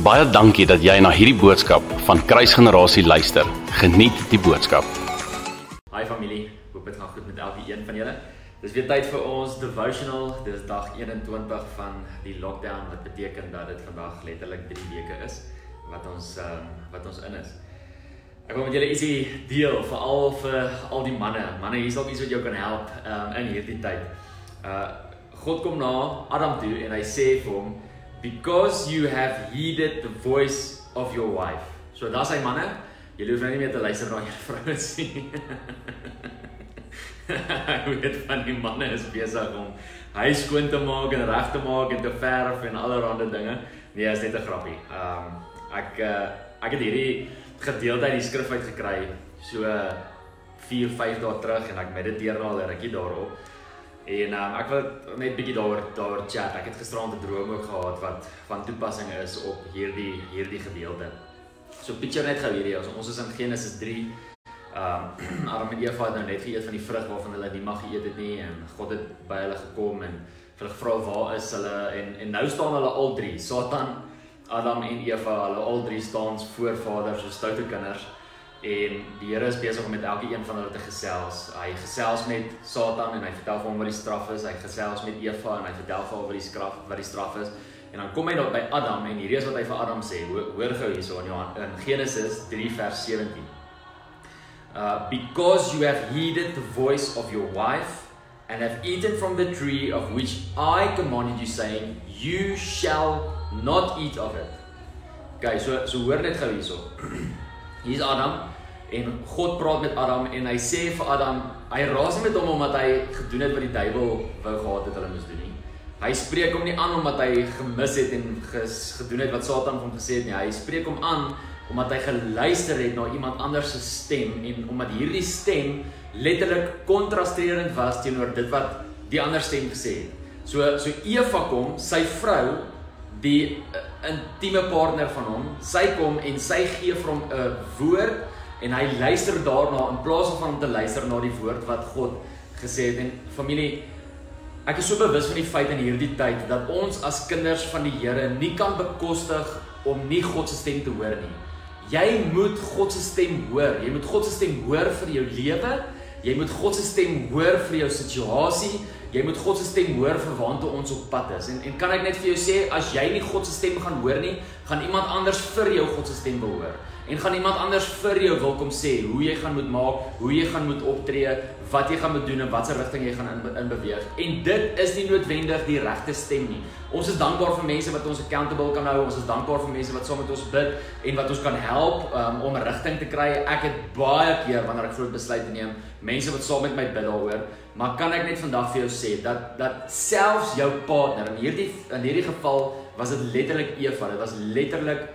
Baie dankie dat jy na hierdie boodskap van Kruisgenerasie luister. Geniet die boodskap. Hi familie, hoop dit gaan goed met elkeen van julle. Dis weer tyd vir ons devotional. Dis dag 21 van die lockdown wat beteken dat dit vandag letterlik 3 weke is wat ons um, wat ons in is. Ek wil met julle ietsie deel veral vir al die manne. Manne, hier's dalk iets wat jou kan help um, in hierdie tyd. Uh God kom na Adam toe en hy sê vir hom because you have heeded the voice of your wife. So daar's hy manne, julle hoef nou nie meer te luister na julle vrouens nie. Ek weet van die manne is besig om hy skoon te maak en reg te maak en te verf en allerlei dinge. Nee, is net 'n grappie. Ehm um, ek uh, ek het hierdie gedeelte uit die skrif uit gekry so 4, 5 dae terug en ek mediteer nou al 'n rukkie daarop. En um, ek wil net bietjie daaroor daaroor chat. Ek het gisteraand 'n droom ook gehad wat van toepassing is op hierdie hierdie gedeelte. So picture net gou hierdie. Ons is in Genesis 3. Um Adam en Eva het nou net geëet van die vrug waarvan hulle nie mag geëet het nie en God het by hulle gekom en hulle gevra waar is hulle en en nou staan hulle al drie. Satan, Adam en Eva, hulle al drie staan voor Vader so stoute kinders. En die Here is besig om met elke een van hulle te gesels. Hy gesels met Satan en hy vertel vir hom wat die straf is. Hy gesels met Eva en hy vertel vir haar wat die straf wat die straf is. En dan kom hy daar by Adam en hierdie is wat hy vir Adam sê. Hoor gou hierso in Johan in Genesis 3 vers 17. Uh because you have heeded the voice of your wife and have eaten from the tree of which I commanded you saying you shall not eat of it. Okay, so so hoor net gou hierso. Hier's Adam en God praat met Adam en hy sê vir Adam, hy raas nie met hom omdat hy gedoen het wat die duiwel wou gehad het hulle moes doen nie. Hy spreek hom nie aan omdat hy gemis het en ges, gedoen het wat Satan vir hom gesê het nie. Hy spreek hom aan omdat hy geluister het na iemand anders se stem en omdat hierdie stem letterlik kontrasterend was teenoor dit wat die ander stem gesê het. So so Eva kom, sy vrou, die uh, intieme partner van hom, sy kom en sy gee vir hom 'n woord en hy luister daarna in plaas van om te luister na die woord wat God gesê het en familie ek is so bewus van die feit in hierdie tyd dat ons as kinders van die Here nie kan bekostig om nie God se stem te hoor nie. Jy moet God se stem hoor. Jy moet God se stem hoor vir jou lewe. Jy moet God se stem hoor vir jou situasie. Jy moet God se stem hoor vir waantoe ons op pad is. En en kan ek net vir jou sê as jy nie God se stem gaan hoor nie, gaan iemand anders vir jou God se stem behoor en gaan iemand anders vir jou wil kom sê hoe jy gaan moet maak, hoe jy gaan moet optree, wat jy gaan moet doen en watter rigting jy gaan in, in beweeg. En dit is nie noodwendig die regte stem nie. Ons is dankbaar vir mense wat ons accountable kan hou. Ons is dankbaar vir mense wat saam met ons bid en wat ons kan help um, om 'n rigting te kry. Ek het baie keer wanneer ek groot besluite neem, mense wat saam met my bid daaroor, maar kan ek net vandag vir jou sê dat dat selfs jou partner in hierdie in hierdie geval was dit letterlik Eva, dit was letterlik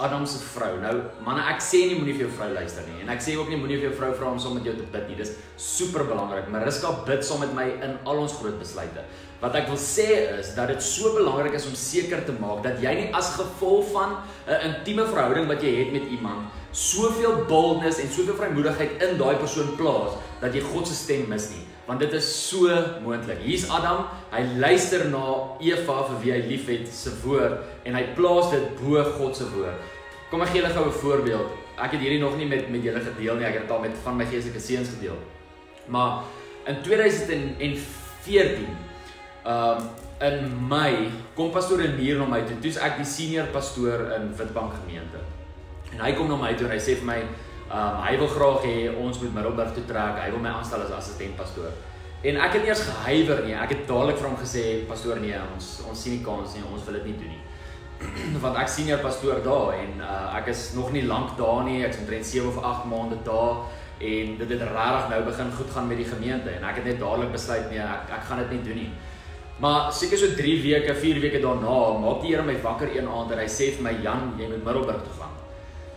Adam se vrou. Nou, manne, ek sê nie moenie vir jou vrou luister nie en ek sê ook nie moenie vir jou vrou vra om saam met jou te bid nie. Dis super belangrik. Mariska bid saam met my in al ons groot besluite. Wat ek wil sê is dat dit so belangrik is om seker te maak dat jy nie as gevolg van 'n intieme verhouding wat jy het met iemand soveel boldness en soveel vrymoedigheid in daai persoon plaas dat jy God se stem mis nie want dit is so moontlik. Hier's Adam, hy luister na Eva vir wie hy liefhet se woord en hy plaas dit bo God se woord. Kom ek gee julle gou 'n voorbeeld. Ek het hierdie nog nie met met julle gedeel nie. Ek het dit al met van my geestelike seuns gedeel. Maar in 2014 ehm um, in Mei kom pastoor Renier na my toe. Toe's ek die senior pastoor in Witbank gemeente. En hy kom na my toe en hy sê vir my Um hy wil graag hê ons moet Middelburg toe trek. Hy wil my aanstel as assistent pastoor. En ek het eens gehuiwer nie. Ek het dadelik vir hom gesê, "Pastoor, nee, ons ons sien nie kans nie. Ons wil dit nie doen nie." Want ek senior pastoor daar en uh, ek is nog nie lank daar nie. Ek's omtrent 7 of 8 maande daar en dit het regtig nou begin goed gaan met die gemeente en ek het net dadelik besluit nee, ek ek gaan dit nie doen nie. Maar seker so 3 weke, 4 weke daarna, maak die Here my wakker een aand en hy sê vir my, "Jan, jy moet Middelburg toe gaan."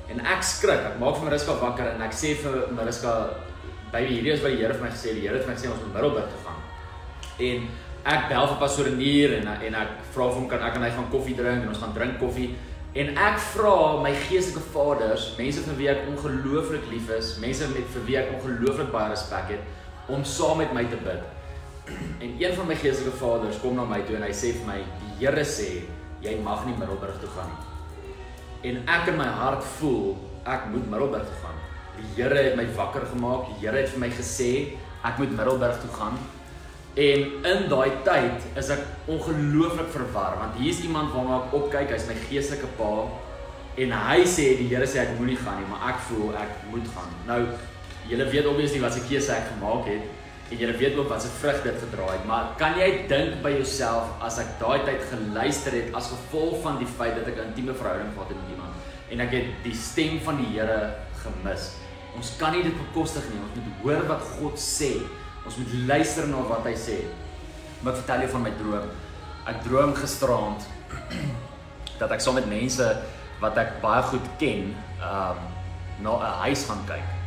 En ek skrik. Ek maak vir Mariska wakker en ek sê vir Mariska, "Baby, hierdie is wat die Here vir my gesê het. Die Here het vir my gesê ons moet Middelburg toe gaan." En ek bel vir pastoor Nier en en ek vra vir hom kan ek en hy gaan koffie drink en ons gaan drink koffie. En ek vra my geestelike vaders, mense vir wie ek ongelooflik lief is, mense met vir wie ek ongelooflik baie respek het, om saam met my te bid. En een van my geestelike vaders kom na my toe en hy sê vir my, "Die Here sê jy mag nie Middelburg toe gaan nie." En ek in my hart voel ek moet Middelburg toe gaan. Die Here het my wakker gemaak. Die Here het vir my gesê ek moet Middelburg toe gaan. En in daai tyd is ek ongelooflik verwar want hier is iemand waarna ek opkyk, hy's my geestelike pa en hy sê die Here sê ek moenie gaan nie, maar ek voel ek moet gaan. Nou julle weet obviously wat se keuse ek gemaak het en julle weet ook wat se vrug dit gedra het, maar kan jy dink by jouself as ek daai tyd geluister het as gevolg van die feit dat ek 'n intieme verhouding gehad het met iemand en ek het die stem van die Here gemis. Ons kan nie dit bekostig nie. Ons moet hoor wat God sê. Ons moet luister na wat hy sê. Maar ek vertel jou van my droom. Ek droom gisteraand dat ek saam met mense wat ek baie goed ken, ehm um, na 'n huis gaan kyk.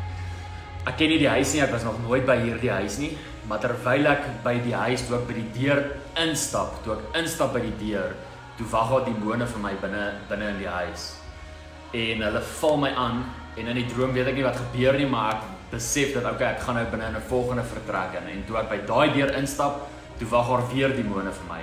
Ek ken nie die huis nie, ek was nog nooit by hierdie huis nie, maar terwyl ek by die huis toe ek by die deur instap, toe ek instap by die deur, toe wag daar demone vir my binne binne in die huis. En hulle val my aan en in die droom weet ek nie wat gebeur nie, maar ek besef dat okay, ek gaan nou binne in 'n volgende vertrek in en toe ek by daai deur instap, toe wag daar weer demone vir my.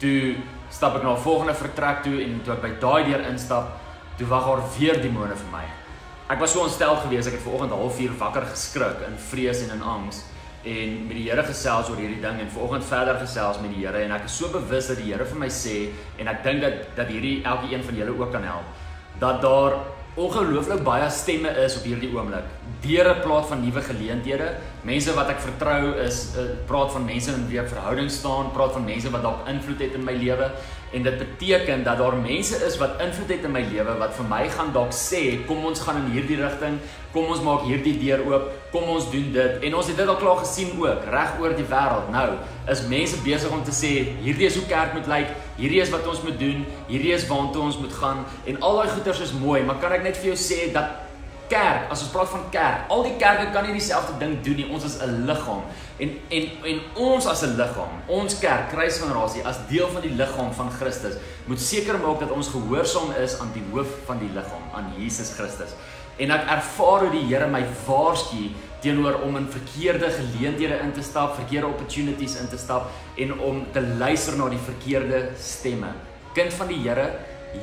Toe stap ek na 'n volgende vertrek toe en toe ek by daai deur instap, toe wag daar weer demone vir my. Ek was so ontstel geweest, ek het vanoggend halfuur wakker geskrik in vrees en in angs en met die Here gesels oor hierdie ding en vanoggend verder gesels met die Here en ek is so bewus dat die Here vir my sê en ek dink dat dat hierdie elke een van julle ook kan help dat daar ongelooflik baie stemme is op hierdie oomblik. Deure praat van nuwe geleenthede. Mense wat ek vertrou is uh, praat van mense in wie ek verhouding staan, praat van mense wat dalk invloed het in my lewe en dit beteken dat daar mense is wat invloed het in my lewe wat vir my gaan dalk sê kom ons gaan in hierdie rigting, kom ons maak hierdie deur oop, kom ons doen dit. En ons het dit al klaar gesien ook reg oor die wêreld. Nou is mense besig om te sê hierdie is hoe kerk moet lyk, hierdie is wat ons moet doen, hierdie is waartoe ons moet gaan. En al daai goeters is mooi, maar kan ek net vir jou sê dat kerk, as ons praat van kerk, al die kerke kan nie dieselfde ding doen nie. Ons is 'n liggaam. En en en ons as 'n liggaam, ons kerk, kruisgenerasie as deel van die liggaam van Christus, moet seker maak dat ons gehoorsaam is aan die hoof van die liggaam, aan Jesus Christus. En ek ervaar hoe die Here my waarsku teenoor om in verkeerde geleenthede in te stap, verkeerde opportunities in te stap en om te luister na die verkeerde stemme. Kind van die Here,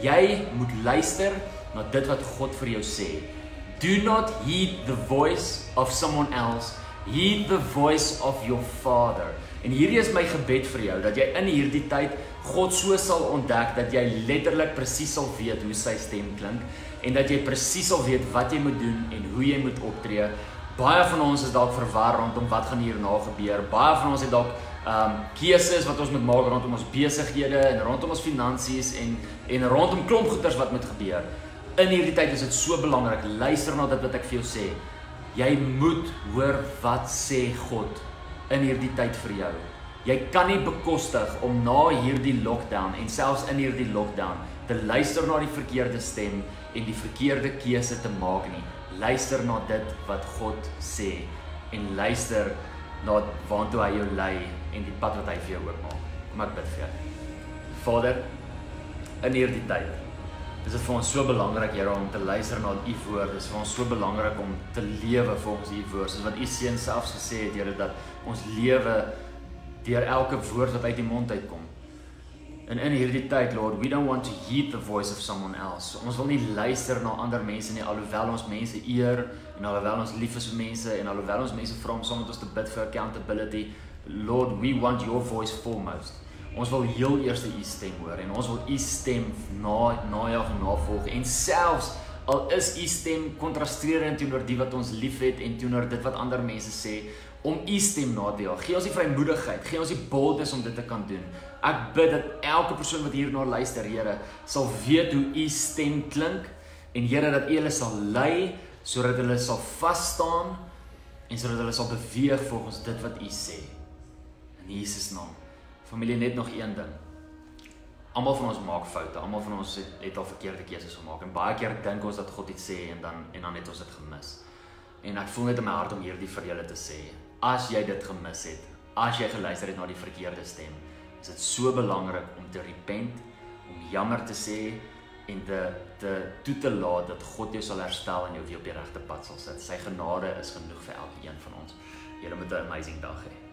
jy moet luister na dit wat God vir jou sê. Do not heed the voice of someone else. Heed the voice of your Father. En hierdie is my gebed vir jou dat jy in hierdie tyd God so sal ontdek dat jy letterlik presies sal weet hoe sy stem klink en dat jy presies sal weet wat jy moet doen en hoe jy moet optree. Baie van ons is dalk verwar rondom wat gaan hierna gebeur. Baie van ons het dalk ehm um, keuses wat ons moet maak rondom ons besighede en rondom ons finansies en en rondom klomp goeders wat moet gebeur in hierdie tyd is dit so belangrik. Luister na dit wat ek vir jou sê. Jy moet hoor wat sê God in hierdie tyd vir jou. Jy kan nie bekostig om na hierdie lockdown en selfs in hierdie lockdown te luister na die verkeerde stem en die verkeerde keuse te maak nie. Luister na dit wat God sê en luister na waartoe hy jou lei en die pad wat hy vir jou oopmaak. Kom ek bid vir jou. Vader, in hierdie tyd Dis vir ons so belangrik Here om te luister na u woord. Dis vir ons so belangrik om te lewe volgens u woord. Soos wat u seun selfs gesê het Here dat ons lewe deur elke woord wat uit die mond uitkom. En in hierdie tyd Lord, we don't want to heed the voice of someone else. Ons wil nie luister na ander mense nie alhoewel ons mense eer en alhoewel ons lief is vir mense en alhoewel ons mense vra om saam met ons te bid vir accountability. Lord, we want your voice foremost. Ons wil heel eers u stem hoor en ons wil u stem na najag en navolg en selfs al is u stem kontrasterend teenoor die wat ons liefhet en teenoor dit wat ander mense sê om u stem na te jaag. Gee ons die vrymoedigheid, gee ons die boldness om dit te kan doen. Ek bid dat elke persoon wat hierna luister, Here, sal weet hoe u stem klink en Here dat u hulle sal lei sodat hulle sal vas staan en sodat hulle sal beweeg volgens dit wat u sê. In Jesus naam. Familie net nog een ding. Almal van ons maak foute. Almal van ons het, het al verkeerde keuses gemaak en baie keer dink ons dat God iets sê en dan en dan het ons dit gemis. En ek voel net in my hart om hierdie vir julle te sê. As jy dit gemis het, as jy geluister het na die verkeerde stem, is dit so belangrik om te repent, om jammer te sê en te te toe te laat dat God jou sal herstel en jou weer op die regte pad sal sit. Sy genade is genoeg vir elkeen van ons. Julle moet 'n amazing dag hê.